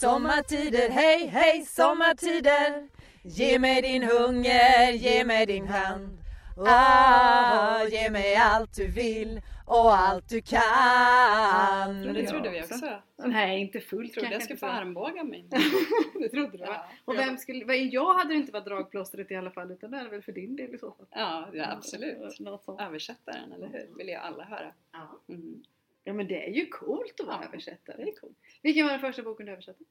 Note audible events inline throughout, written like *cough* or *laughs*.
Sommartider, hej hej sommartider Ge mig din hunger, ge mig din hand Ah, ge mig allt du vill och allt du kan Men det trodde vi också. Nej, inte fullt Jag trodde jag skulle få armbåga mig. *laughs* Det trodde du? Ja, Och vem skulle, jag hade inte varit dragplåstret i alla fall utan det är väl för din del i så fall. ja, ja absolut. Översättaren, eller hur? Vill jag alla höra. Ja. Mm. Ja men det är ju coolt att vara Ja, översättare. Det är coolt. Vilken var den första boken du översatte?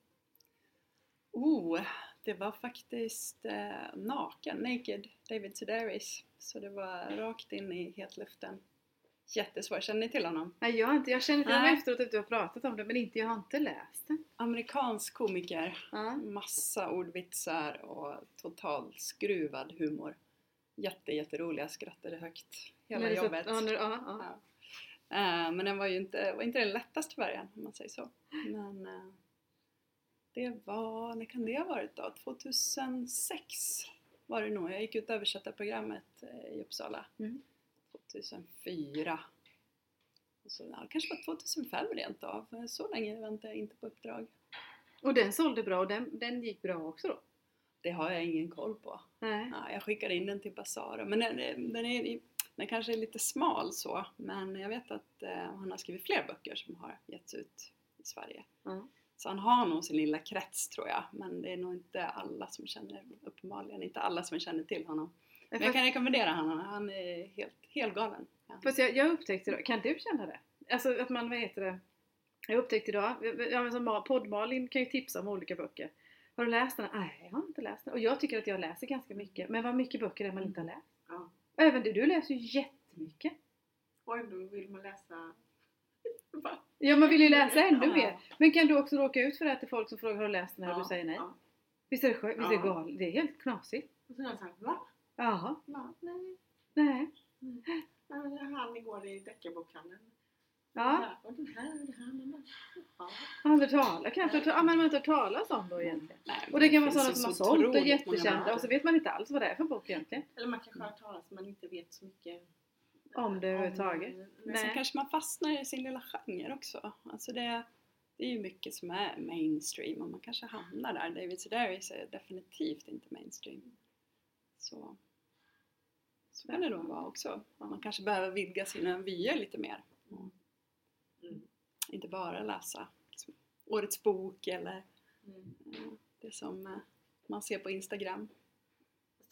Oh, det var faktiskt eh, Naken, Naked, David Sedaris. Så det var rakt in i hetluften. Jättesvår. Känner ni till honom? Nej jag inte, jag känner till honom efteråt att du har pratat om det men inte, jag har inte läst den. Amerikansk komiker. Ja. Massa ordvitsar och total skruvad humor. Jätte, jätterolig. Jag skrattade högt hela jobbet. När, ja, ja. Ja. Eh, men den var ju inte, var inte den lättaste början om man säger så. Men eh, det var, när kan det ha varit då? 2006 var det nog. Jag gick ut översättarprogrammet eh, i Uppsala. Mm. 2004. Och så, ja, kanske var 2005 rent av. Så länge väntade jag inte på uppdrag. Och den sålde bra och den, den gick bra också då? Det har jag ingen koll på. Nej. Ja, jag skickade in den till Basara. Men den, den, är, den kanske är lite smal så. Men jag vet att eh, han har skrivit fler böcker som har getts ut i Sverige. Ja. Så han har nog sin lilla krets tror jag. Men det är nog inte alla som känner, uppenbarligen inte alla som känner till honom. Men jag kan rekommendera honom. Han är helt, helt galen. Ja. Fast jag, jag upptäckte idag, kan du känna det? Alltså att man, vad heter det? Jag upptäckte idag, ja, men som podd-Malin kan ju tipsa om olika böcker. Har du läst den? Nej, jag har inte läst den. Och jag tycker att jag läser ganska mycket. Men vad mycket böcker är man inte har läst? Och även du, du läser ju jättemycket. Och ändå vill man läsa... *laughs* Ja, man vill ju läsa ännu Ja. mer. Men kan du också råka ut för det till folk som frågar har du läst den här och Ja, du säger nej? Ja. Visst är det, skö- visst är det galet? Det är helt knasigt. Och så är jag såhär, va? Jaha, Va? Nej. nej. Nej, Han igår i deckarbokhandeln. Ja, Och den här, och den här. Ja. men man har inte hört talas om då egentligen. Nej, Och det kan vara sådana som har så sålt och jättekända och så vet man inte alls vad det är för bok egentligen. Eller man kanske har hört talas men inte vet så mycket Om det överhuvudtaget. Men Nej. kanske man fastnar i sin lilla genre också. Alltså det, det är ju mycket som är mainstream och man kanske hamnar där. David Sedaris är definitivt inte mainstream. Så, så kan det nog vara också. Man kanske behöver vidga sina vyer lite mer. Mm. Inte bara läsa liksom, årets bok eller Mm. eh, det som eh, man ser på Instagram.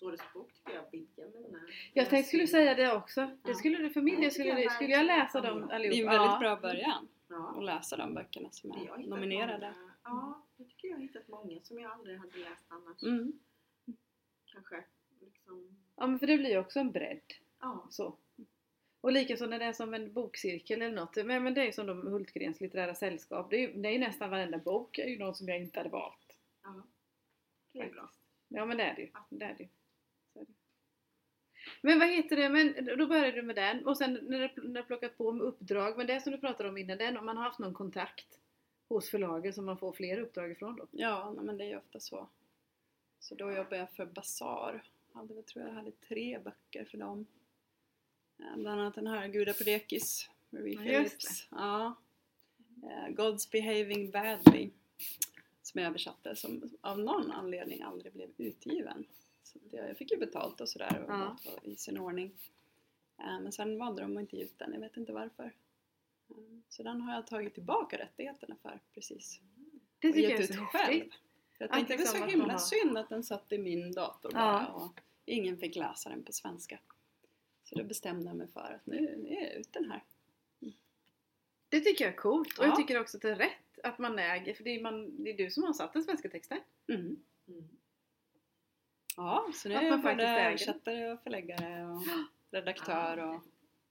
Årets bok tycker jag vidgar mina... Jag tänkte skulle säga det också. Det skulle du för min del, det skulle, jag skulle jag läsa dem Det allihopa. är en väldigt bra början Ja. att läsa de böckerna som är nominerade. Många, ja, jag tycker jag har hittat många som jag aldrig hade läst annars. Mm. Kanske. Liksom, Ja men för det blir ju också en bredd. ja. Så. Och likaså när det är som en bokcirkel eller något. Men, men det är ju som de Hultgrens litterära sällskap. Det är ju, det är ju nästan varenda bok är ju någon som jag inte hade valt. ja. Det är bra. Ja men det är det ju. Det är det. Så är det. Men vad heter det, men då började du med den och sen när du när du plockat på med uppdrag, men det som du pratade om innan, den, om man har haft någon kontakt hos förlaget som man får fler uppdrag ifrån då? Ja, men det är ju ofta så. Så då jobbade jag för hade, jag tror jag hade tre böcker för dem. Eh, Bland annat den här Gudar på dekis, Marie Ja, Phillips. Ja. Eh, God's behaving badly. Som jag översatte, som av någon anledning aldrig blev utgiven. Så att jag jag fick ju betalt och sådär och Ja. i sin ordning. Eh, Men sen valde de att inte ge ut den, jag vet inte varför. Så den har jag tagit tillbaka rättigheterna för precis Det och tycker gett jag är ut så själv. häftigt. Jag Att tänkte det var liksom så att himla synd att den satt i min dator Ja. bara och ingen fick läsa den på svenska. Så då bestämde jag mig för att nu, nu är jag ut den här. Det tycker jag är coolt och Ja. jag tycker också att det är rätt att man äger, för det är, man, det är du som har satt den svenska texten. Mm. Mm. Ja, så nu Att är man jag både översättare och förläggare och *gasps* redaktör och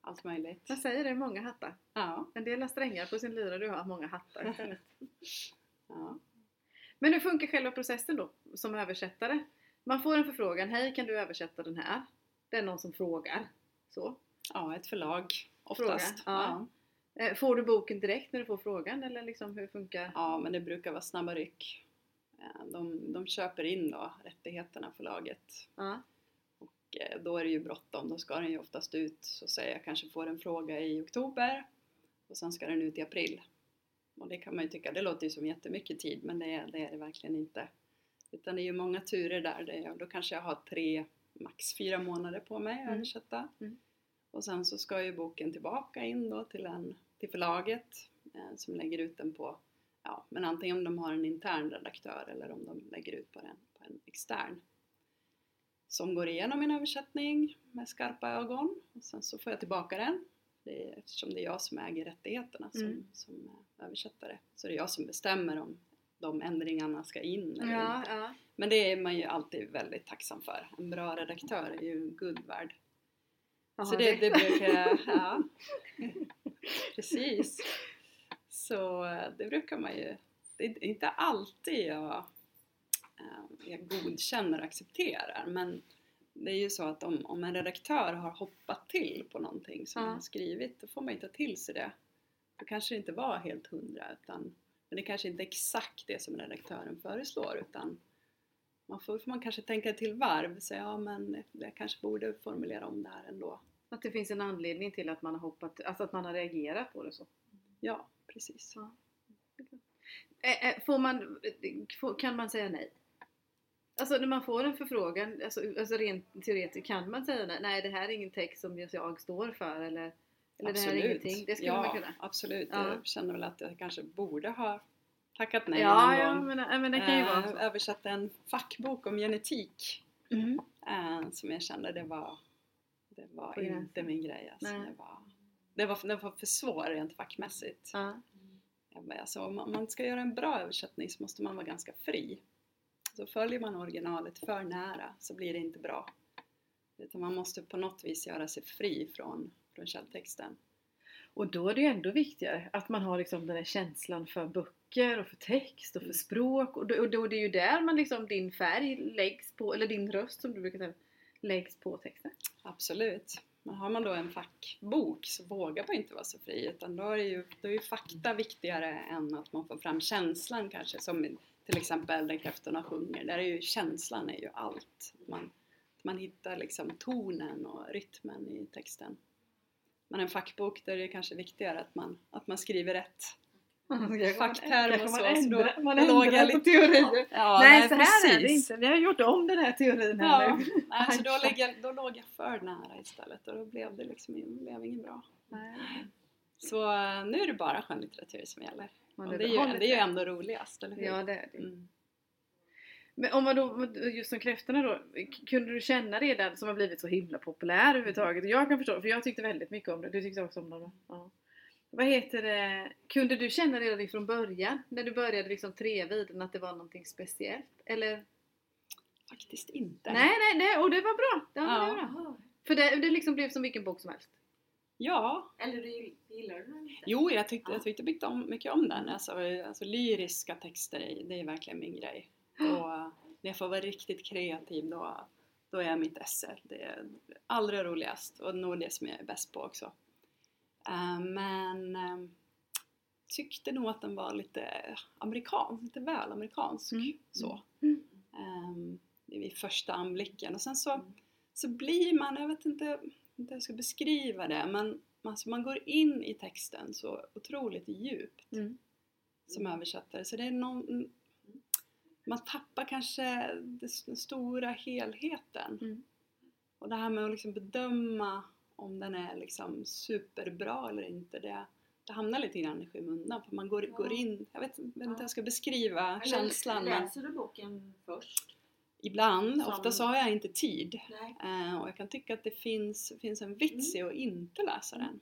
allt möjligt. Jag säger det, många hattar. Ja, En del har strängar på sin lyra, du har många hattar *laughs* ja. Men hur funkar själva processen då som översättare? Man får en förfrågan, hej kan du översätta den här? Det är någon som frågar. Så. ja ett förlag oftast. Fråga, ja. Eh, Får du boken direkt när du får frågan eller liksom hur funkar? Ja, men det brukar vara snabba ryck. Eh, De, de köper in då rättigheterna förlaget Ja. Och eh, då är det ju bråttom, då ska den ju oftast ut, så säger jag kanske får en fråga i oktober och sen ska den ut i april. Och det kan man ju tycka, det låter ju som jättemycket tid men det är det, är det verkligen inte. Utan det är ju många turer där, det då kanske jag har tre, max fyra månader på mig att Mm. översätta. Mm. Och sen så ska ju boken tillbaka in då till, en, till förlaget eh, som lägger ut den på, ja men antingen om de har en intern redaktör eller om de lägger ut på en, på en extern. Som går igenom min översättning med skarpa ögon och sen så får jag tillbaka den. Det är, eftersom det är jag som äger rättigheterna som, Mm. som eh, översättare. Så det är jag som bestämmer om de ändringarna ska in eller Ja, inte. ja. Men det är man ju alltid väldigt tacksam för. En bra redaktör är ju guld värd. Så det, det brukar jag, ja. *laughs* Precis. Så eh, det brukar man ju, det är inte alltid jag, eh, jag godkänner och accepterar men det är ju så att om, om en redaktör har hoppat till på någonting som Ja. jag har skrivit då får man ju ta till sig det. Då kanske det inte var helt hundra utan men det kanske inte är exakt det som redaktören föreslår utan man får, får man kanske tänka till varv och säga ja men jag kanske borde formulera om det här ändå. Att det finns en anledning till att man har hoppat, alltså att man har reagerat på det så. Ja, precis. Ja. Får man, kan man säga nej? Alltså när man får en förfrågan, alltså, alltså rent teoretiskt, kan man säga nej? Nej, det här är ingen text som jag står för eller, eller det här är ingenting. Det skulle ja, man kunna. absolut. Ja. Jag känner väl att jag kanske borde ha tackat nej ja, någon ja gång. men, men det kan ju vara Eh, så. översatte en fackbok om genetik Mm. eh, som jag kände det var, det var inte min grej. Alltså. Nej. Det, var, det, var, det var för svår rent fackmässigt. Ja. Jag Alltså, om man ska göra en bra översättning så måste man vara ganska fri. Så följer man originalet för nära så blir det inte bra. Utan man måste på något vis göra sig fri från, från källtexten. Och då är det ju ändå viktigare att man har liksom den här känslan för böcker och för text och för Mm. språk och då, och då det är ju där man liksom din färg läggs på, eller din röst som du brukar säga, läggs på texten. Absolut. Men har man då en fackbok så vågar man inte vara så fri utan då är, ju, då är ju fakta viktigare än att man får fram känslan kanske. Som till exempel Där kräftorna sjunger. Där är ju känslan är ju allt. Man, man hittar liksom tonen och rytmen i texten. Men en fackbok där är det kanske viktigare att man, att man skriver rätt. *laughs* Fackterm och så, då- ändrar, man låg ändrar på teorier. Ja, nej, så här är det inte. Vi har gjort om den här teorin här Ja, nu. nej, så då, lägger, jag- då låg jag för nära istället och då blev det liksom blev inget bra. Nej. Så eh, nu är det bara skönlitteratur som gäller. Man Och är det, är ju, det är ju ändå roligast, eller hur? Ja, det är det. Mm. Men om man då, just som kräftorna då, kunde du känna redan som har blivit så himla populär överhuvudtaget? Jag kan förstå, för jag tyckte väldigt mycket om det. Du tyckte också om det? Ja. Vad heter det? Kunde du känna redan ifrån början, när du började liksom treva i den, att det var någonting speciellt? Eller? Faktiskt inte. Nej, nej, nej, och det var bra! Ja, det var Ja. bra. För det, det liksom blev som vilken bok som helst. Ja, Eller du gillar du den inte? jo jag tyckte, Ja. jag tyckte mycket om, mycket om den. Alltså, alltså lyriska texter, det är verkligen min grej. Och när jag får vara riktigt kreativ då, då är jag mitt esse. Det är allra roligast och nog det som jag är bäst på också. Eh, men eh, tyckte nog att den var lite amerikansk, lite väl amerikansk. Mm. Så. Mm. Ehm, vid första anblicken. Och sen så, så blir man, jag vet inte inte hur jag ska beskriva det, men alltså man går in i texten så otroligt djupt Mm. som översättare. Så det är någon, man tappar kanske den stora helheten. Mm. Och det här med att liksom bedöma om den är liksom superbra eller inte, det, det hamnar lite grann i skymundan. För man går, Ja. går in, jag vet, inte Ja. hur jag ska beskriva Eller känslan. Men Läser du boken först? ibland, Som- ofta så har jag inte tid. Nej. Eh, och jag kan tycka att det finns, finns en vits i Mm. att inte läsa den.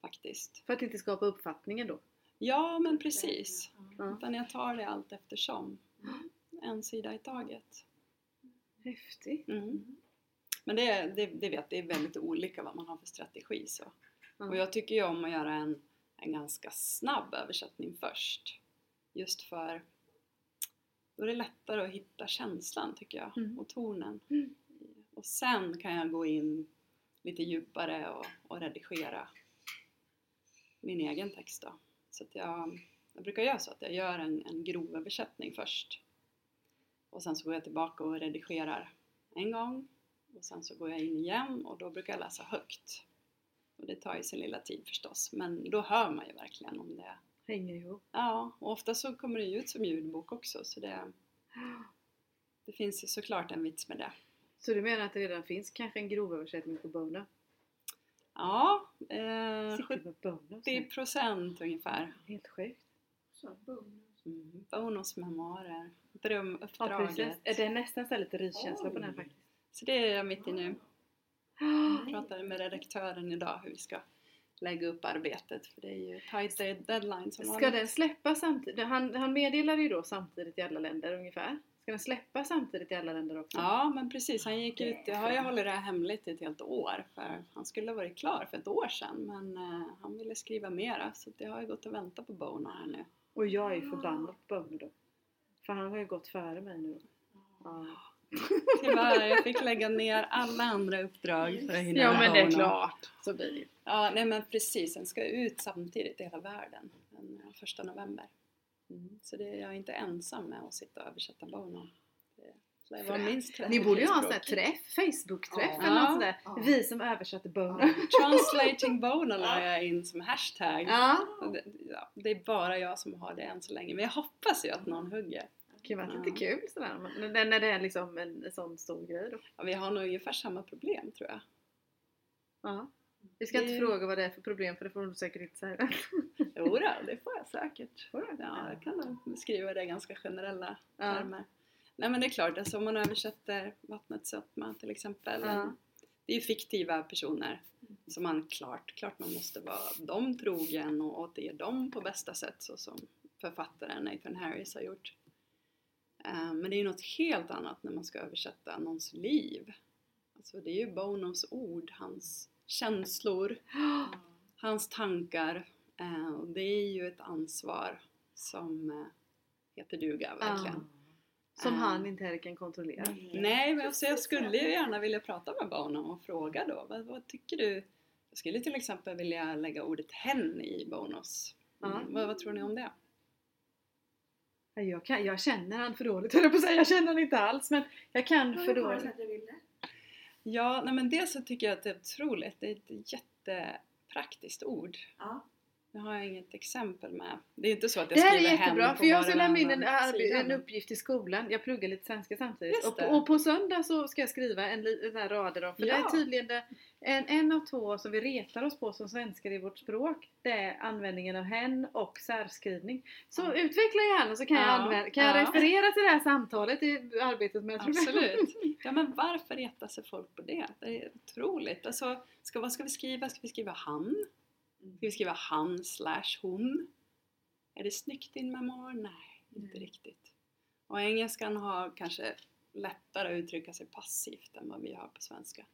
Faktiskt. För att inte skapa uppfattningen då. Ja, men precis. Ja. Utan jag tar det allt eftersom. En sida i taget. Häftigt. Mm. Men det, är- det, det vet det är väldigt olika vad man har för strategi. Så. Ja. Och jag tycker ju om att göra en, en ganska snabb översättning först. Just för då är det lättare att hitta känslan tycker jag. Mm. Och tonen. Mm. Och sen kan jag gå in lite djupare och, och redigera min egen text då. Så jag, jag brukar göra så att jag gör en, en grov översättning först. Och sen så går jag tillbaka och redigerar en gång. Och sen så går jag in igen och då brukar jag läsa högt. Och det tar ju sin lilla tid förstås. Men då hör man ju verkligen om det, Hänger ihop. Ja, och ofta så kommer det ju ut som ljudbok också så det, *gasps* det finns ju såklart en vits med det. Så du menar att det redan finns kanske en grovöversättning på Bono? Ja, eh, Sitter med Bono? 70 procent ungefär. Helt sjukt. Så, bonus. Mm. Bonus memoarer, Ja, drömuppdraget. precis. Är det är nästan så lite riskänsla på den faktiskt. Så det är jag mitt i nu. Jag pratade med redaktören idag hur vi ska lägga upp arbetet för det är ju tight deadline som Ska den släppas samtidigt? Han, han meddelade ju då samtidigt i alla länder ungefär. Ska den släppas samtidigt i alla länder också? Ja men precis, han gick ut, jag har ju hållit det här hemligt i ett helt år för han skulle ha varit klar för ett år sedan men eh, han ville skriva mera så det har ju gått och vänta på Bono här nu. Och jag är ju förbannad på Bono då. För han har ju gått före mig nu. Ja, Tyvärr, jag fick *laughs* lägga ner alla andra uppdrag för att hinna ja men det är klart. Så blir det. Ja, nej men precis, den ska ut samtidigt i hela världen den eh, första november. Mm. Så det, jag är inte ensam med att sitta och översätta Bono. Det, var minst 30 Ni borde ju ha en sån här träff, Facebook-träff Ja. eller något sånt där. Ja. Vi som översatte Bono. Translating Bono la jag in som hashtag. Ja. Det, ja, det är bara jag som har det än så länge, men jag hoppas ju att någon hugger. Det kan vara Ja. lite kul sådär. men- När det är liksom en sån stor grej då. Ja, vi har nog ungefär samma problem tror jag. Ja. Vi ska inte fråga vad det är för problem för det får du säkert inte säga. Jo då, det får jag säkert. Ja, jag kan nog skriva det i ganska generella Ja. Nej men det är klart, alltså om man översätter Vattnet sötma till exempel. Ja. Det är ju fiktiva personer som man klart, klart man måste vara dem trogen och återge dem på bästa sätt så som författaren Nathan Harris har gjort. Eh, Men det är ju något helt annat när man ska översätta någons liv. Alltså det är ju Bonos ord, hans känslor, *gasps* hans tankar. eh, Och det är ju ett ansvar som eh, heter duga verkligen. Som han inte heller kan kontrollera. Nej, men alltså jag skulle ju gärna vilja prata med Bono och fråga då. Vad, vad tycker du? Jag skulle till exempel vilja lägga ordet hen i Bonos. Mm. Ja. Vad, vad tror ni om det? Jag, kan, jag känner han för dåligt höll jag på att säga. Jag känner han inte alls men jag kan för Vad det dåligt. du ville? Ja, nej men dels så tycker jag att det är otroligt. Det är ett jättepraktiskt ord. Ja. Nu har jag inget exempel med. Det är inte så att jag Det här är skriver jättebra för jag ska lämna in en, en uppgift i skolan. Jag pluggar lite svenska samtidigt. Och på, och på söndag så ska jag skriva en liten här rader om. För det är Ja. tydligen det, en, en av två som vi retar oss på som svenskar i vårt språk. Det är användningen av hen och särskrivning. Så Ja. utveckla gärna så kan, jag, Ja. använda, kan jag Ja. referera till det här samtalet i arbetet med Absolut. Ja men varför retar sig folk på det? Det är otroligt. Alltså, ska, vad ska vi skriva? Ska vi skriva han? Ska vi skriva han slash hon? Är det snyggt i en memoar? Nej, inte Nej. riktigt. Och engelskan har kanske lättare att uttrycka sig passivt än vad vi har på svenska.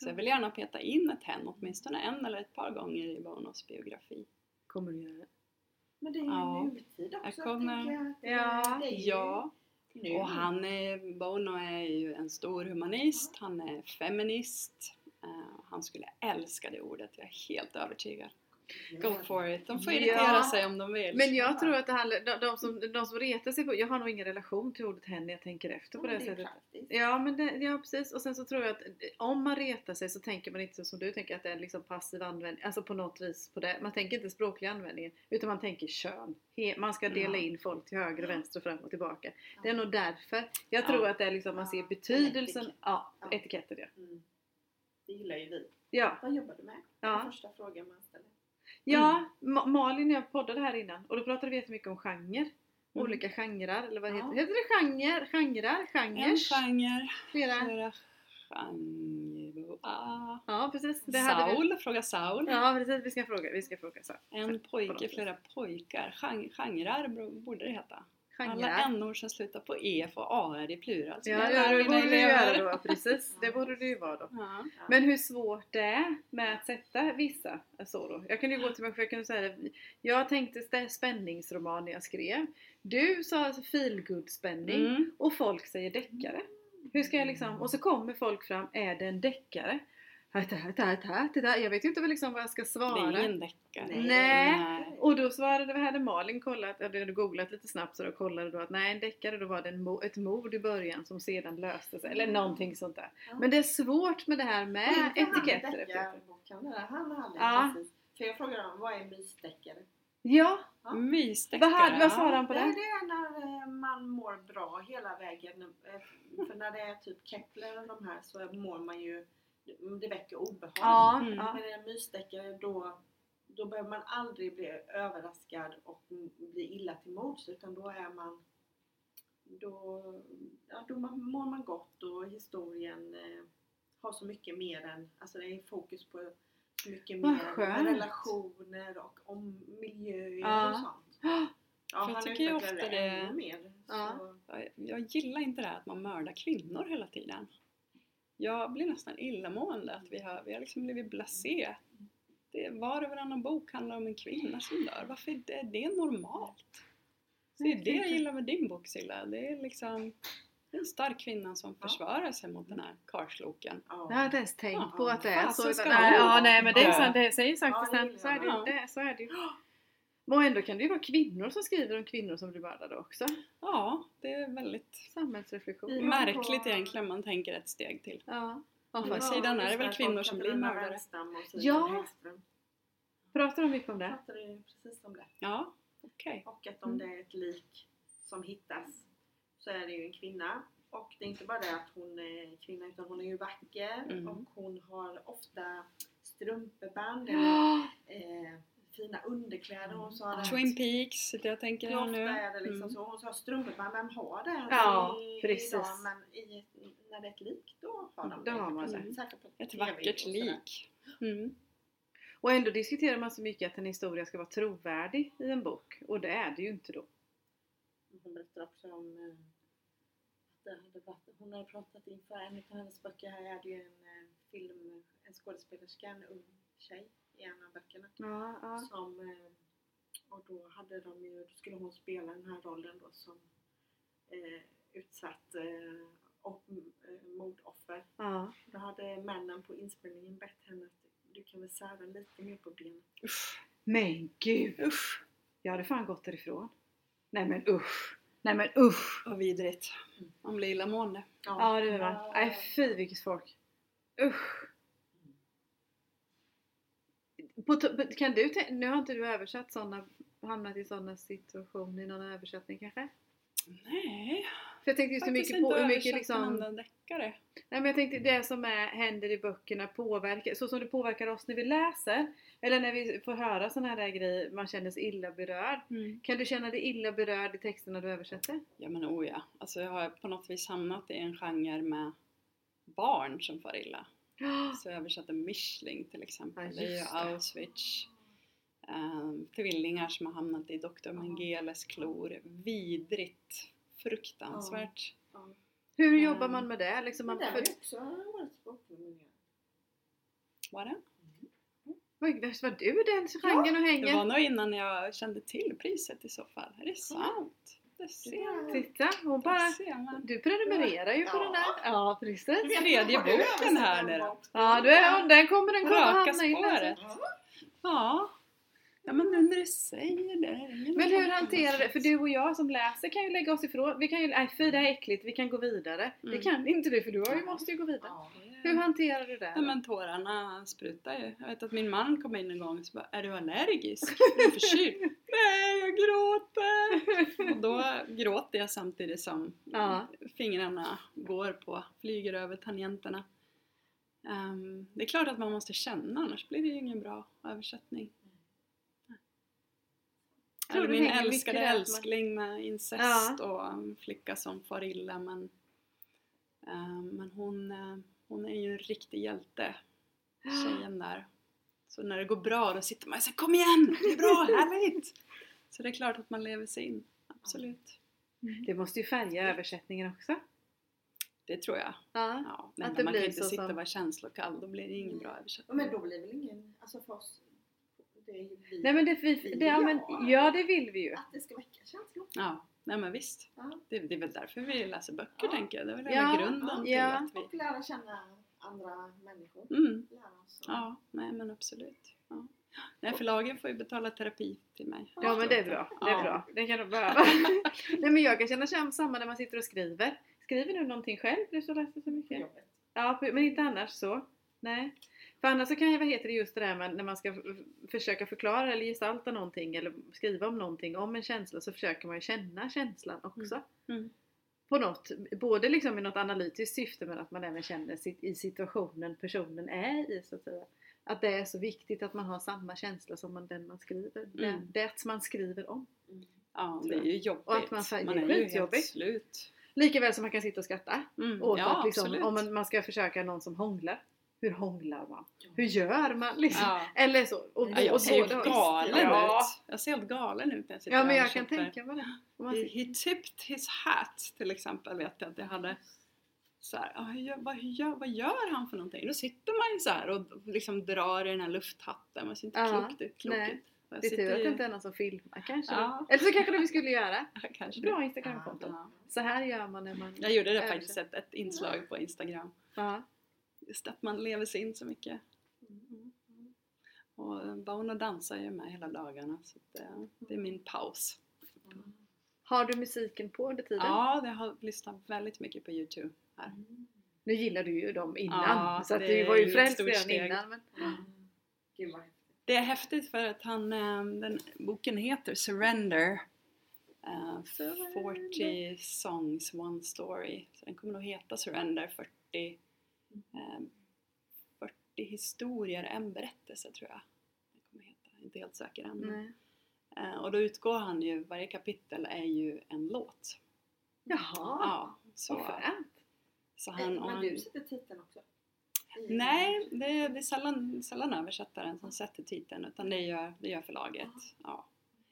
Så jag vill gärna peta in ett hen åtminstone en eller ett par gånger i Bonos biografi. Kommer du göra det? Men det är ju Ja. nutid också. Jag kommer- jag, att det- Ja. det ju Ja, nu. och han är, Bono är ju en stor humanist, han är feminist. Eh, han skulle älska det ordet, jag är helt övertygad. Go for it. De får Ja. irritera sig om de vill. Men jag tror att det handlar, de, de, som, de som retar sig på, jag har nog ingen relation till ordet hen när jag tänker efter på Ja, det, är sättet. praktiskt. Ja men det, ja precis och sen så tror jag att om man retar sig så tänker man inte så som du tänker att det är liksom passiv användning, alltså på något vis på det. Man tänker inte språklig användning utan man tänker kön. He, man ska dela Ja. in folk till höger och vänster och fram och tillbaka. Det är nog därför. Jag tror Ja. att det är liksom man ser Ja, betydelsen, etikett. ja, Ja. etiketter ja. Mm. Det gillar ju vi. Ja, Vad jobbar du med? Ja. Den första frågan man ställer. Ja Ma- Malin och jag poddade här innan och då pratade vi jättemycket om genre. Mm. Olika genrer, eller vad Ja. heter, heter det? Genre? Genrer? En Genres? genre, Flera? flera. Ah. Ja precis. Det hade vi. Saul, fråga Saul. Ja precis, vi ska fråga. Vi ska fråga så. En pojke, flera pojkar. Gen- Genrer borde det heta. Alla n-ord som slutar på e får AR i plural. Ja, det borde du göra då. Precis, det *laughs* borde du ju vara då. Ja. Men hur svårt det är med att sätta vissa så då. Jag kunde ju gå till mig jag kunde säga det. Jag tänkte spänningsroman när jag skrev. Du sa alltså feelgood spänning Mm. och folk säger deckare. Hur ska jag liksom, och så kommer folk fram, är det en deckare? Jag vet ju inte vad liksom vad jag ska Det svara. är ingen deckare. Nej. Nej. Och då svarade, hade Malin kollat, jag hade googlat lite snabbt så då kollade då att nej en deckare då var det en, ett mord i början som sedan löste sig, eller någonting sånt där. Ja. Men det är svårt med det här med han etiketter. den där Han hade Ja. precis. För jag frågade honom, vad är mysdeckare? Ja, Ja. Mysdeckare. vad, hade, vad svarade han på Det, det? det är när eh, man mår bra hela vägen. Eh, För när det är typ Kepler och de här så mår man ju, det väcker obehag. Ja, Mm. Men en mysdeckare då, då behöver man aldrig bli överraskad och bli illa till mods utan då är man då, ja, då man- mår man gott och historien eh, har så mycket mer än, alltså det är fokus på så mycket mer än relationer och om miljöer Ja. och sånt. *gasps* Ja, jag tycker ju ofta det mer. Ja. Så, Jag, jag gillar inte det här att man mördar kvinnor hela tiden. Jag blir nästan illamående att vi har, vi har liksom blivit blasé. Det, var och varannan bok handlar om en kvinna som dör. Varför är det, det är normalt? Så det är det jag gillar med din bok Silla. Det är liksom en stark kvinna som försvarar sig mot den här karlsloken. ja. Jag har inte ens tänkt Ja, på att det är så. nej, ja, nej men det är Ja. sant, det säger det Så så är det ju. Men ändå kan det ju vara kvinnor som skriver om kvinnor som blir mördade också. Ja, det är väldigt Samhällsreflektion. Ja. märkligt egentligen man tänker ett steg till. Ja. Ja, Å fast- sidan är det väl kvinnor som blir mördare. Och Siv Ja. Pratar de mycket om det? pratade ju precis om det. Ja, okej. Och att om Mm. det är ett lik som hittas så är det ju en kvinna. Och det är inte bara det att hon är kvinna utan hon är ju vacker Mm. och hon har ofta strumpeband eller eh, fina underkläder. Hon sa det. Twin Peaks, det jag tänker ofta nu. är det liksom Mm. så? Hon sa strumpeband, vem har det Ja, i, precis. idag? Men i, när det är ett lik då har de Då har man det. det. Säkert på Ett vackert lik. Mm. Och ändå diskuterar man så mycket att en historia ska vara trovärdig i en bok. Och det är det ju inte då. Hon berättar också om eh, att det hon hade pratat inför en av hennes böcker här är det ju en eh, film, en skådespelerska, en ung tjej i en av böckerna. Ja, ja. Som, eh, och då hade de ju, då skulle hon spela den här rollen då som eh, utsatt eh, och, eh, mordoffer. ja. Då hade männen på inspelningen bett henne att du kan väl sära lite mer på benen. Usch. Men gud! Usch, Jag hade fan gått därifrån. Nej men usch! Nej men usch! vad vidrigt. Man blir illamående. Ja det är man. Nej fy vilket folk. Usch! På, kan du nu har inte du översatt sådana, hamnat i sådana situationer i någon översättning kanske? Nej, För jag tänkte just hur mycket, på, hur mycket liksom, deckare. Nej men jag tänkte det som är, händer i böckerna påverkar, så som det påverkar oss när vi läser. Eller när vi får höra sådana här grejer, man känner sig illa berörd. Mm. Kan du känna dig illa berörd i texterna du översätter? Ja men oh ja. Alltså jag har på något vis hamnat i en genre med barn som far illa. Så jag översatte Mischling till exempel. Ja, det är ju det. Auschwitz. Um, tvillingar som har hamnat i Dr. Mengeles klor. Vidrigt. Fruktansvärt. Ja. Hur Mm. jobbar man med det? Liksom man, det är för, ju också årets boknominering. Var det? Var du den genren och Det hänger? var nog innan jag kände till priset i så fall. Är det sant? Ser. Titta, hon bara... Du prenumererar ju på Ja. den där. Ja, precis. Tredje boken här nu. Ja, du är, den kommer den kommer hamna in. spåret. Ja. Ja men nu när du säger det. Men hur hanterar det? För du och jag som läser kan ju lägga oss ifrån. Vi kan ju, nej fy det här är äckligt, vi kan gå vidare. Det Mm. kan inte du för du måste ju gå vidare. Ja. Hur hanterar du det? Ja men tårarna sprutar ju. Jag vet att min man kom in en gång och så bara, är du allergisk? Är du förkyld? *laughs* Nej, jag gråter! Och då *laughs* gråter jag samtidigt som Ja. fingrarna går på, flyger över tangenterna. Ehm, det är klart att man måste känna, annars blir det ju ingen bra översättning. Tror min älskade älskling med incest och en flicka som far illa men, ehm, men hon, eh, hon är ju en riktig hjälte, tjejen där. Så när det går bra då sitter man och säger Kom igen! Det är bra, härligt! Så det är klart att man lever sig in, absolut. Det måste ju färga översättningen också. Det tror jag. Ja. Ja, men det man blir kan inte så sitta och vara känslokall, då blir det ingen bra Ja, översättning. Men då blir väl ingen, alltså för oss, det är ju vi, Nej men det, vi, det, ja, men, ja det vill vi ju. att det ska väcka känslor. Ja, nej men visst. Ja. Det, det är väl därför vi läser böcker Ja. tänker jag. Det är väl hela grunden till att vi... Och lära känna andra människor. Mm, Lära oss. ja, nej men absolut. Ja. Nej, förlagen får ju betala terapi till mig. Ja men det är bra. Det är bra. Det kan de *laughs* behöva. Nej men jag kan känna sam- samma när man sitter och skriver. Skriver du någonting själv? Du som läser så På mycket. jobbet. Ja, men inte annars så. Nej. För annars så kan ju, vad heter det just det där med när man ska försöka förklara eller gestalta någonting eller skriva om någonting, om en känsla så försöker man ju känna känslan också. Mm. På något, både liksom i något analytiskt syfte men att man även känner sit, i situationen personen är i så att säga. Att det är så viktigt att man har samma känsla som man, den man skriver. Mm. det man skriver om. Ja, det är ju jobbigt. Och att man man det är är ju helt slut. Likaväl som man kan sitta och skratta Mm. åt ja, att liksom, om man, man ska försöka någon som hånglar. Hur hånglar man? Hur gör man? Liksom? Ja. Eller så. Och, Ja, jag och ser helt galen ja. ut. Jag ser helt galen ut när jag sitter Ja men jag kan tänka mig det. Man He, he tipped his hat till exempel vet jag att jag hade så här, ah, vad, gör, vad gör han för någonting? Då sitter man ju så här och liksom drar i den här lufthatten. Man ser inte Ja, klokt ut. Klokt ut. Det är tur att det inte är någon som filmar kanske. Ja. Eller så kanske det vi skulle göra. *laughs* Ja, kanske Bra. Instagramkonto. Ja. Så här gör man när man Jag gjorde det faktiskt, ett, ett inslag på Instagram. Just att man lever sig in så mycket. Mm. Och Bono dansar ju med hela dagarna så eh, det är min paus. Har du musiken på under tiden? Ja, jag har lyssnat väldigt mycket på Youtube här. Nu gillar du ju dem innan. Ja, så att det det är var ju frälst redan innan. Men... Häftigt. Det är häftigt för att han, eh, den boken heter Surrender. Eh, 40 songs, one story. Så den kommer nog heta Surrender 40, eh, 40 historier, en berättelse tror jag. Den kommer heta. Inte helt säker än. Nej. Eh, och då utgår han ju, varje kapitel är ju en låt. Jaha, Ja, så, vad fränt. och Men han, du sätter titeln också? Nej, det är, det är sällan, sällan översättaren som sätter titeln utan det gör, det gör förlaget. Ja.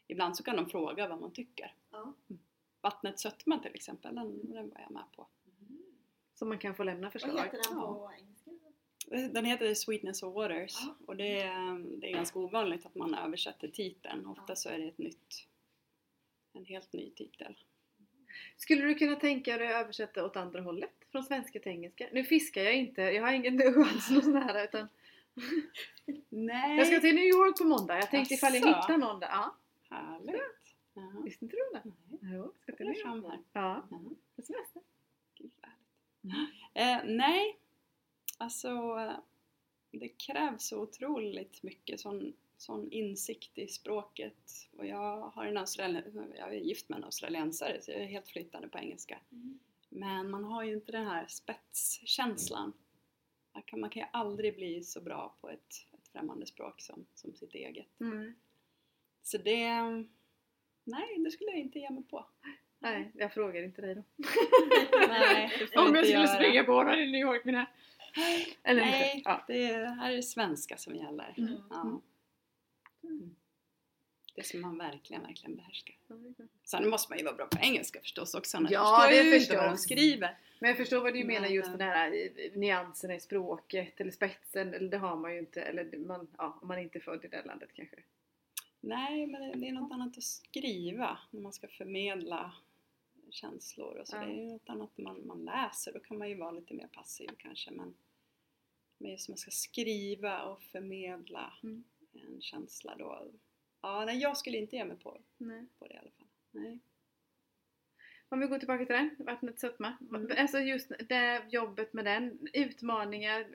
Ibland så kan de fråga vad man tycker. Ja. Vattnet sötma till exempel, den, den var jag med på. Så man kan få lämna Vad förslag. heter den på engelska? Den heter Sweetness of Waters Ja. och det är, det är ganska ovanligt att man översätter titeln. Ofta Ja. så är det ett nytt, en helt ny titel. Skulle du kunna tänka dig att översätta åt andra hållet? Från svenska till engelska? Nu fiskar jag inte, jag har ingen någon sån här utan *laughs* Nej, Jag ska till New York på måndag. Jag tänkte ifall jag Asså? hittar någon där. Ja, härligt! Ja. visste inte du det? Nej, Jo, ska till New York. Ja. på semester. Eh, nej, alltså det krävs så otroligt mycket sån, sån insikt i språket. Och jag, har en australien, jag är gift med en australiensare så jag är helt flytande på engelska. Men man har ju inte den här spetskänslan. Man kan, man kan ju aldrig bli så bra på ett, ett främmande språk som, som sitt eget. Mm. Så det... Nej, det skulle jag inte ge mig på. Nej, jag frågar inte dig då. Nej, det Om jag skulle springa på någon i New York mina... Eller Nej, inte. Ja. det är, här är det svenska som gäller. Mm. Ja. Mm. Det som man verkligen, verkligen behärskar. Sen måste man ju vara bra på engelska förstås också, annars Ja, förstår det jag inte vad de skriver. Men jag förstår vad du menar Men, just eh, den här eh, nyanserna i språket eller spetsen. Eller det har man ju inte. Eller man, ja, om man inte är född i det landet kanske. Nej, men det- det är något annat att skriva när man ska förmedla känslor och så. Ja. Det är ju något annat man, man läser, då kan man ju vara lite mer passiv kanske. Men, men just man ska skriva och förmedla Mm. en känsla då. Ja, nej, jag skulle inte ge mig på, Nej. på det i alla fall. Nej. Om vi går tillbaka till den, vattnets sötma. Mm. Alltså just det jobbet med den, utmaningar,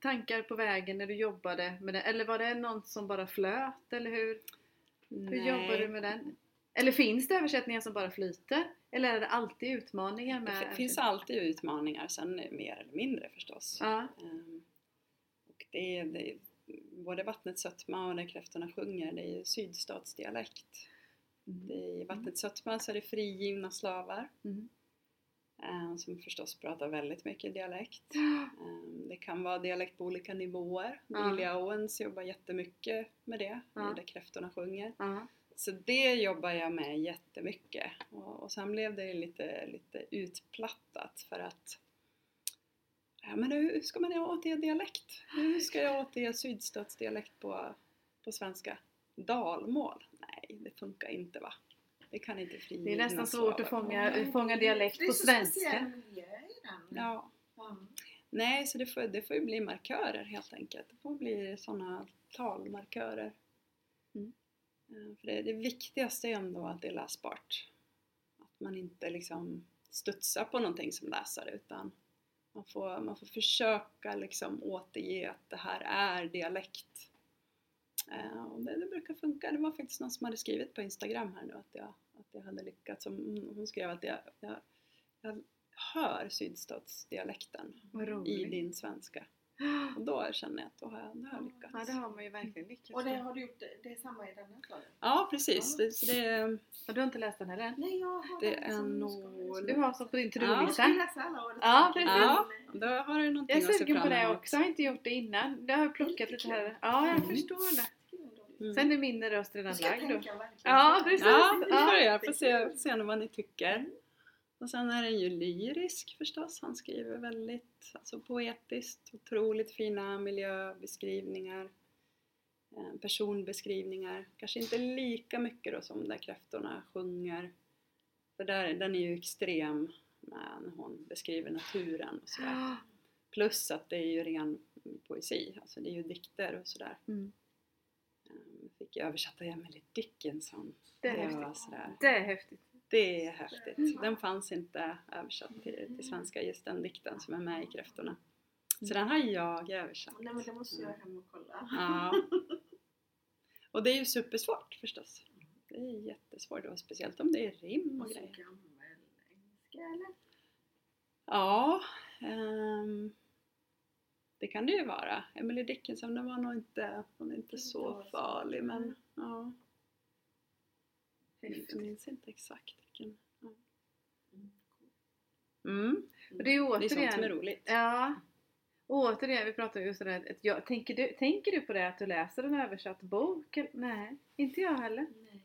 tankar på vägen när du jobbade med den. Eller var det någon som bara flöt eller hur? Hur Nej. jobbar du med den? Eller finns det översättningar som bara flyter? Eller är det alltid utmaningar med? Det fi- finns alltid utmaningar, sen mer eller mindre förstås. Ja, Ehm, Och det är, det är både Vattnets sötma och Där kräftorna sjunger, det är ju sydstatsdialekt. Är, I Vattnets sötma så är det frigivna slavar Mm. eh, som förstås pratar väldigt mycket dialekt. Ehm, Det kan vara dialekt på olika nivåer. Ja. Julia Owens jobbar jättemycket med det, Ja. i Där kräftorna sjunger. ja. Så det jobbar jag med jättemycket. Och, och sen blev det lite, lite utplattat för att Ja men hur ska man återge dialekt? Hur ska jag återge sydstatsdialekt på, på svenska? Dalmål? Nej, det funkar inte va? Det kan inte frigivna Det är nästan svårt att fånga, fånga dialekt det är på så svenska. miljö i den. Ja. Ja. Nej, så det får, det får ju bli markörer helt enkelt. Det får bli sådana talmarkörer. Eh, För det, det viktigaste är ändå att det är läsbart. Att man inte liksom studsar på någonting som läsare utan Man får, man får försöka liksom återge att det här är dialekt. Eh, och det, det brukar funka. Det var faktiskt någon som hade skrivit på Instagram här nu att jag, att jag hade lyckats. Hon, hon skrev att jag, jag, jag hör sydstatsdialekten i din svenska. Och då känner jag att då har jag, då har jag lyckats. Ja, det har man ju verkligen lyckats Och det har du gjort, det är samma i denna sa du? Ja, precis. Det, så det, Och du har inte läst den heller? Nej, jag har Det den är som nog- Du har som på din Jag ska to-do-lista? läsa alla årets Ja, precis. Ja. då har du någonting Jag är sugen på det också, jag har inte gjort det innan. Det har jag plockat lite här. Ja, jag förstår det. Mm. Sen är min röst redan Jag lagd. Ja, precis. Ja, vi Ja. börjar. Får se, se vad ni tycker. Och sen är den ju lyrisk förstås. Han skriver väldigt alltså poetiskt. Otroligt fina miljöbeskrivningar. eh, Personbeskrivningar. Kanske inte lika mycket då som där kräftorna sjunger. För där, den är ju extrem när hon beskriver naturen och sådär. *gasps* Plus att det är ju ren poesi. Alltså det är ju dikter och sådär. Mm. Eh, Fick jag översätta Emily Dickinson. Det är var häftigt. sådär. Det är häftigt. Det är häftigt. Den fanns inte översatt till, till svenska, just den dikten som är med i Kräftorna. Så den har jag översatt. Nej men det måste jag hem och kolla. Ja. *laughs* Och det är ju supersvårt förstås. Det är jättesvårt, och speciellt om det är rim och grejer. gammal engelska eller? Ja, ehm, det kan det ju vara. Emily Dickinson, den var nog inte, hon är inte så farlig men ja. Jag minns inte exakt vilken. ja. Mm. Och det är ju Det är sånt som är återigen... roligt. Ja. Och återigen, vi pratar just om det här, jag, tänker, du, tänker du på det att du läser en översatt bok? Nej, inte jag heller. Nej.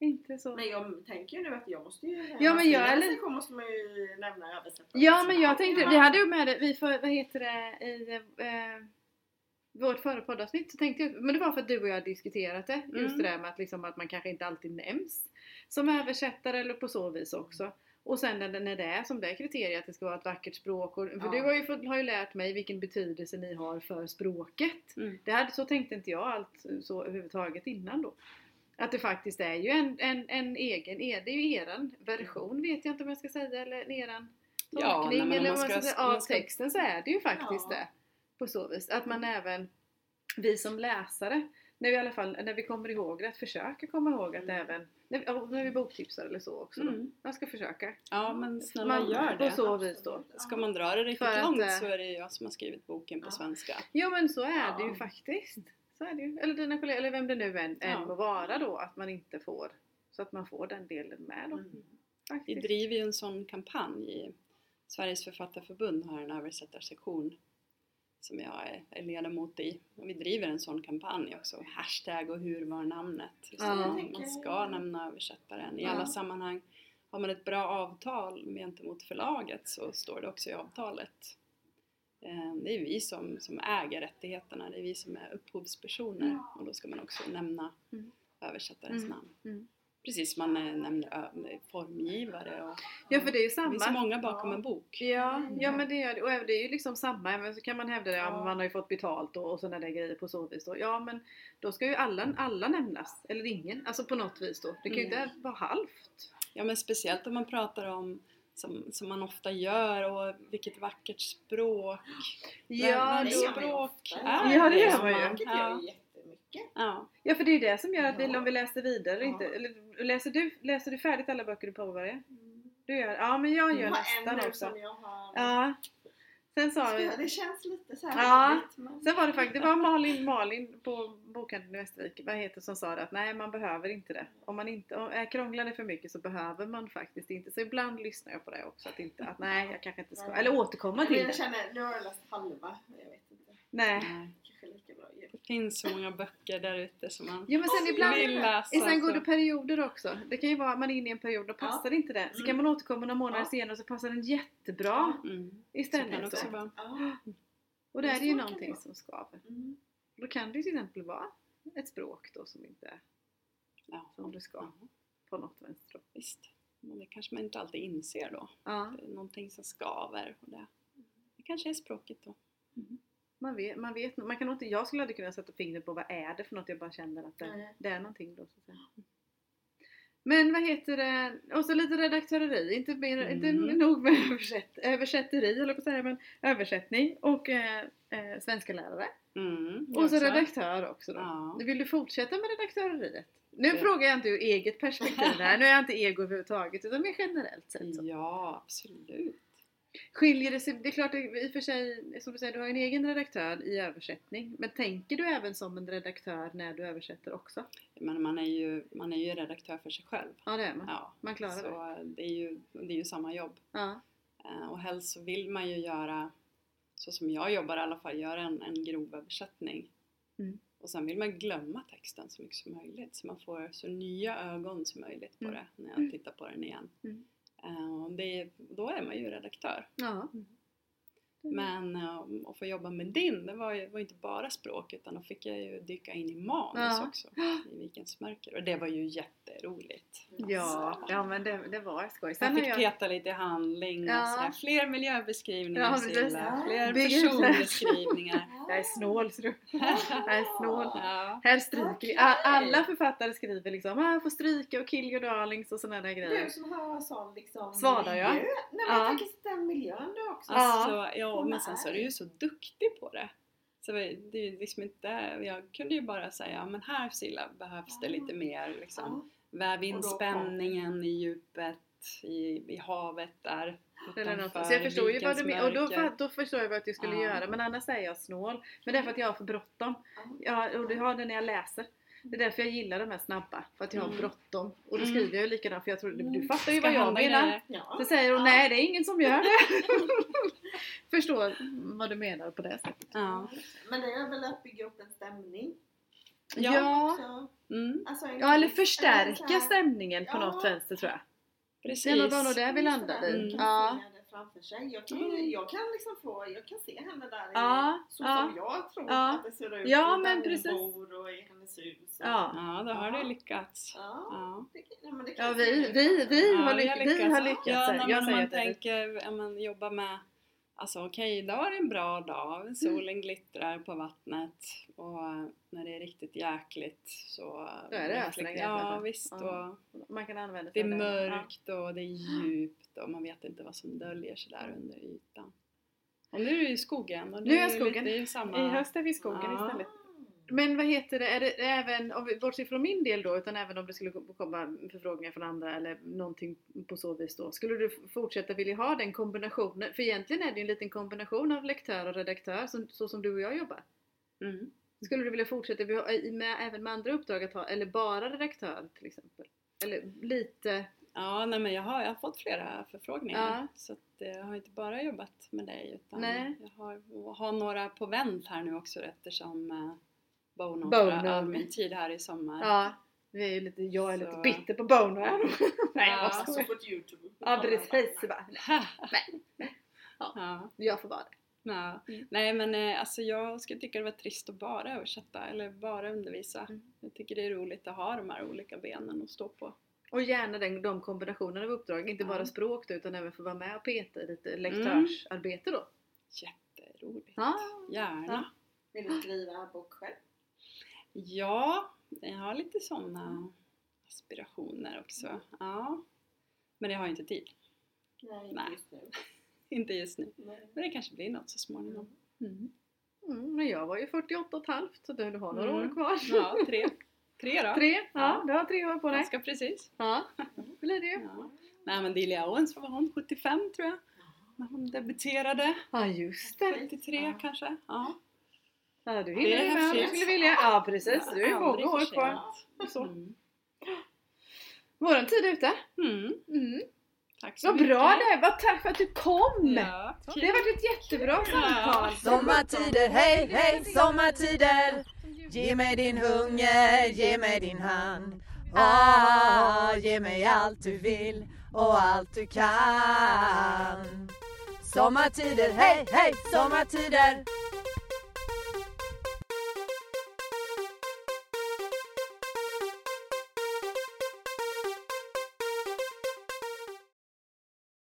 Inte så. Men jag tänker ju nu att jag måste ju... Ja, men jag eller- måste man ju nämna översättaren. Ja men jag tänkte, Ja. vi hade ju med det, vi för, vad heter det, i eh, vårt förra poddavsnitt så tänkte jag, men det var för att du och jag diskuterat det, just Mm. det där med att, liksom, att man kanske inte alltid nämns som översättare eller på så vis också. Och sen när det, när det är som det är kriteriet att det ska vara ett vackert språk. Och, för Ja. du har ju, fått, har ju lärt mig vilken betydelse ni har för språket. Mm. Det hade, så tänkte inte jag allt så överhuvudtaget innan då. Att det faktiskt är ju en, en, en egen, det är ju eran version vet jag inte om jag ska säga eller eran Ja, tolkning nej, men om eller man vad man ska ska- av man ska- texten så är det ju faktiskt Ja. det. På så vis. Att man även, vi som läsare, när vi i alla fall, när vi kommer ihåg det, att försöka komma ihåg att Mm. även, när vi, ja, när vi boktipsar eller så också. Mm. Man ska försöka. Ja men snälla Man- gör På det. så vis då. Ska man dra det riktigt att, långt eh, så är det ju jag som har skrivit boken på Ja. svenska. Jo men så är det ju Ja. faktiskt. Så är det ju. Eller dina kollegor, eller vem det nu än, än Ja. må vara då, att man inte får, så att man får den delen med då. Mm. Vi driver ju en sån kampanj i Sveriges författarförbund har en översättarsektion som jag är, ledamot i. Och vi driver en sån kampanj också. Hashtag och hur var namnet. Så Ja. man, ska nämna översättaren i alla sammanhang. Har man ett bra avtal gentemot förlaget så står det också i avtalet. Eh, Det är vi som, som äger rättigheterna, det är vi som är upphovspersoner och då ska man också nämna Mm. översättarens Mm. namn. Mm. Precis man eh, nämner formgivare och Ja för det är ju det finns så samma. många bakom Ja. en bok. Ja, ja men det det. Och även det är ju liksom samma. Men så kan man hävda det, ja. Ja. man har ju fått betalt och, och sådana där grejer på så vis. Då. Ja men då ska ju alla, alla nämnas. Eller ingen. Alltså på något vis då. Det kan ju Mm. inte vara halvt. Ja men speciellt om man pratar om som, som man ofta gör och vilket vackert språk. Ja, ju språk är Ja, det gör man ju. Ja. Jättemycket. Ja. ja för det är ju det som gör att vi, Ja. om vi läser vidare eller Ja. inte. Eller, läser, du, läser du färdigt alla böcker du påbörjar? Du gör Ja men jag gör Jag har en nästan nu också. som jag har... Ja. Sen sa vi... Det känns lite så här Ja. men- Sen var det faktiskt, det var Malin, Malin på bokhandeln i Västervik, vad heter som sa det att nej man behöver inte det. Om man inte, om, är krånglar det för mycket så behöver man faktiskt inte. Så ibland lyssnar jag på det också. Att, inte, att nej jag kanske inte ska, eller återkomma till jag det. känner, nu har jag läst halva. Jag vet inte. Nej. Nej. Kanske lika bra. Det finns så många böcker där ute som man Ja men sen ibland, vill läsa. sen går det perioder också. Det kan ju vara att man är inne i en period och Ja. passar inte det. Så Mm. kan man återkomma några månader Ja. senare och så passar den jättebra Mm. Så kan det istället. också Så. vara. Ja. Och det är det ju någonting vara. som skaver. Mm. Då kan det ju till exempel vara ett språk då som inte är Ja. som det ska Ja, på något vänster. visst. Men det kanske man inte alltid inser då. Ja. Det är någonting som skaver. Och det, det kanske är språket då. Man vet, man vet man kan inte, jag skulle aldrig kunna sätta fingret på vad är det för något, jag bara känner att det, Nej. det är någonting då. Så att säga. Men vad heter det, och så lite redaktöreri, inte, mer, Mm. inte nog med *laughs* översätt, översätteri, eller på säga, men översättning och eh, eh, svenska lärare. Mm, Och så också. redaktör också då. Ja. Vill du fortsätta med redaktöreriet? Nu Det- frågar jag inte ur eget perspektiv här, *laughs* nu är jag inte ego överhuvudtaget utan mer generellt sett. Så. Ja, absolut. Skiljer det sig, det är klart det, i och för sig, som du säger, du har en egen redaktör i översättning. Men tänker du även som en redaktör när du översätter också? Men man är ju, man är ju redaktör för sig själv. Ja det är man. Ja, Man klarar det. så det är, ju, det är ju samma jobb. Ja. Eh, Och helst så vill man ju göra, så som jag jobbar i alla fall, göra en, en grov översättning. Mm. Och sen vill man glömma texten så mycket som möjligt så man får så nya ögon som möjligt på Mm. det när jag tittar på den igen. Mm. Eh, det, då är man ju redaktör. ja. Men eh, att få jobba med din, det var ju var inte bara språk utan då fick jag ju dyka in i manus Ja. också. I Vikens mörker. Och det var ju jätteroligt. Ja, ja men det, det var skoj. Jag Sen har fick jag, peta lite i handling och Ja. sådär. Fler miljöbeskrivningar Ja. Silla. Fler personbeskrivningar. *laughs* jag är snål ser du. *laughs* Jag är snål. Ja. Här stryker vi. A- Alla författare skriver liksom ah, jag får stryka och kill your darlings och sådana där Du grejer. som har sån liksom Svada, ja. miljö. Nej men Ja. jag tänker den miljön du också. Ja. Alltså, ja, men sen så är du ju så duktig på det. Så det är liksom inte, jag kunde ju bara säga, men här Silla behövs det lite mer liksom. Väv in spänningen i djupet, i, i havet där utanför Så jag förstår ju vad du menar. Och då, då förstår jag vad jag skulle Ja. göra. Men annars är jag snål. Men det är för att jag har för bråttom. Ja, och det har det när jag läser. Det är därför jag gillar de här snabba. För att jag har Mm. bråttom. Och då Mm. skriver jag ju likadant. För jag tror, du Mm. fattar ju vad jag menar. Ja. Så säger hon nej det är ingen som gör det. *laughs* Förstår vad du menar på det sättet. Ja. Men det är väl att bygga upp en stämning. Ja. Ja, Mm, alltså en ja eller förstärka stämningen på Ja. något vänster tror jag. precis. Det är nog det vi landade i. Mm. Ja. Framför sig. Jag kan, Mm. jag kan liksom få, jag kan se henne där Ja, i, så ja. som jag tror Ja. att det ser ut. Ja, där men hon precis. bor och i hennes hus. och- Ja. Ja, då har Ja. du lyckats. Ja, Ja. det, ja, men det kan Ja, vi, vi, vi, Ja, har, vi lyckats. har lyckats. Ja, säger man är tänker, ja, men jobba med Alltså okej, idag är det en bra dag, solen glittrar på vattnet och när det är riktigt jäkligt så... Då är det ösregn Ja visst, Ja. och man kan använda det är mörkt och det är djupt och man vet inte vad som döljer sig där under ytan. Och nu är du i skogen och Nu är jag skogen. lite samma... I höst är vi i skogen Ja. istället. Men vad heter det, är det även, bortser från min del då, utan även om det skulle komma förfrågningar från andra eller någonting på så vis då. Skulle du fortsätta vilja ha den kombinationen? För egentligen är det ju en liten kombination av lektör och redaktör, som, så som du och jag jobbar. Mm. Skulle du vilja fortsätta med, med, även med andra uppdrag att ha, eller bara redaktör till exempel? Eller lite, Ja, nej men jag har, jag har fått flera förfrågningar. Ja. Så att, eh, jag har inte bara jobbat med dig utan Nej. jag har, har några på vänt här nu också eftersom eh, Bono Bono. får allmän tid här i sommar. ja, vi är lite, jag är lite Så. bitter på Bono här. *laughs* Nej jag Ja, bara Så fort Youtube. Ja precis, bara, nej, *laughs* ja. jag får vara det. Ja. Mm. Nej men eh, alltså jag skulle tycka det var trist att bara översätta eller bara undervisa. Mm. Jag tycker det är roligt att ha de här olika benen att stå på. Och gärna den, de kombinationerna av uppdrag, inte Ja. bara språk då, utan även få vara med och peta i lite lektörsarbete då. Jätteroligt. Ja. Gärna. Ja. Vill du skriva bok själv? Ja, jag har lite sådana aspirationer också. Ja. Men jag har inte tid. Nej, Nej. inte just nu. *laughs* Inte just nu. Nej. Men det kanske blir något så småningom. Mm. Mm, men jag var ju 48 och ett halvt så du, du har några Mm. år kvar. Ja, tre. *laughs* Tre då. Tre? Ja, Ja. du har tre år på dig. Ganska precis. Ja, *laughs* det blir det ju. Ja. Nej men Dilja Owens var hon 75 tror jag. När hon debuterade. Ja, just det. 73 Ja. kanske. Ja. Ja, du Det hinner är ju med om du skulle vilja. Ja, precis. Du är många år kvar. Så. Mm. Våran tid är ute. Mm. Mm. Tack så Vad mycket. bra det var. Tack för att du kom! Ja, Det har varit ett jättebra samtal. Sommartider, hej hej sommartider Ge mig din hunger, ge mig din hand. Ah, ge mig allt du vill och allt du kan. Sommartider, hej hej sommartider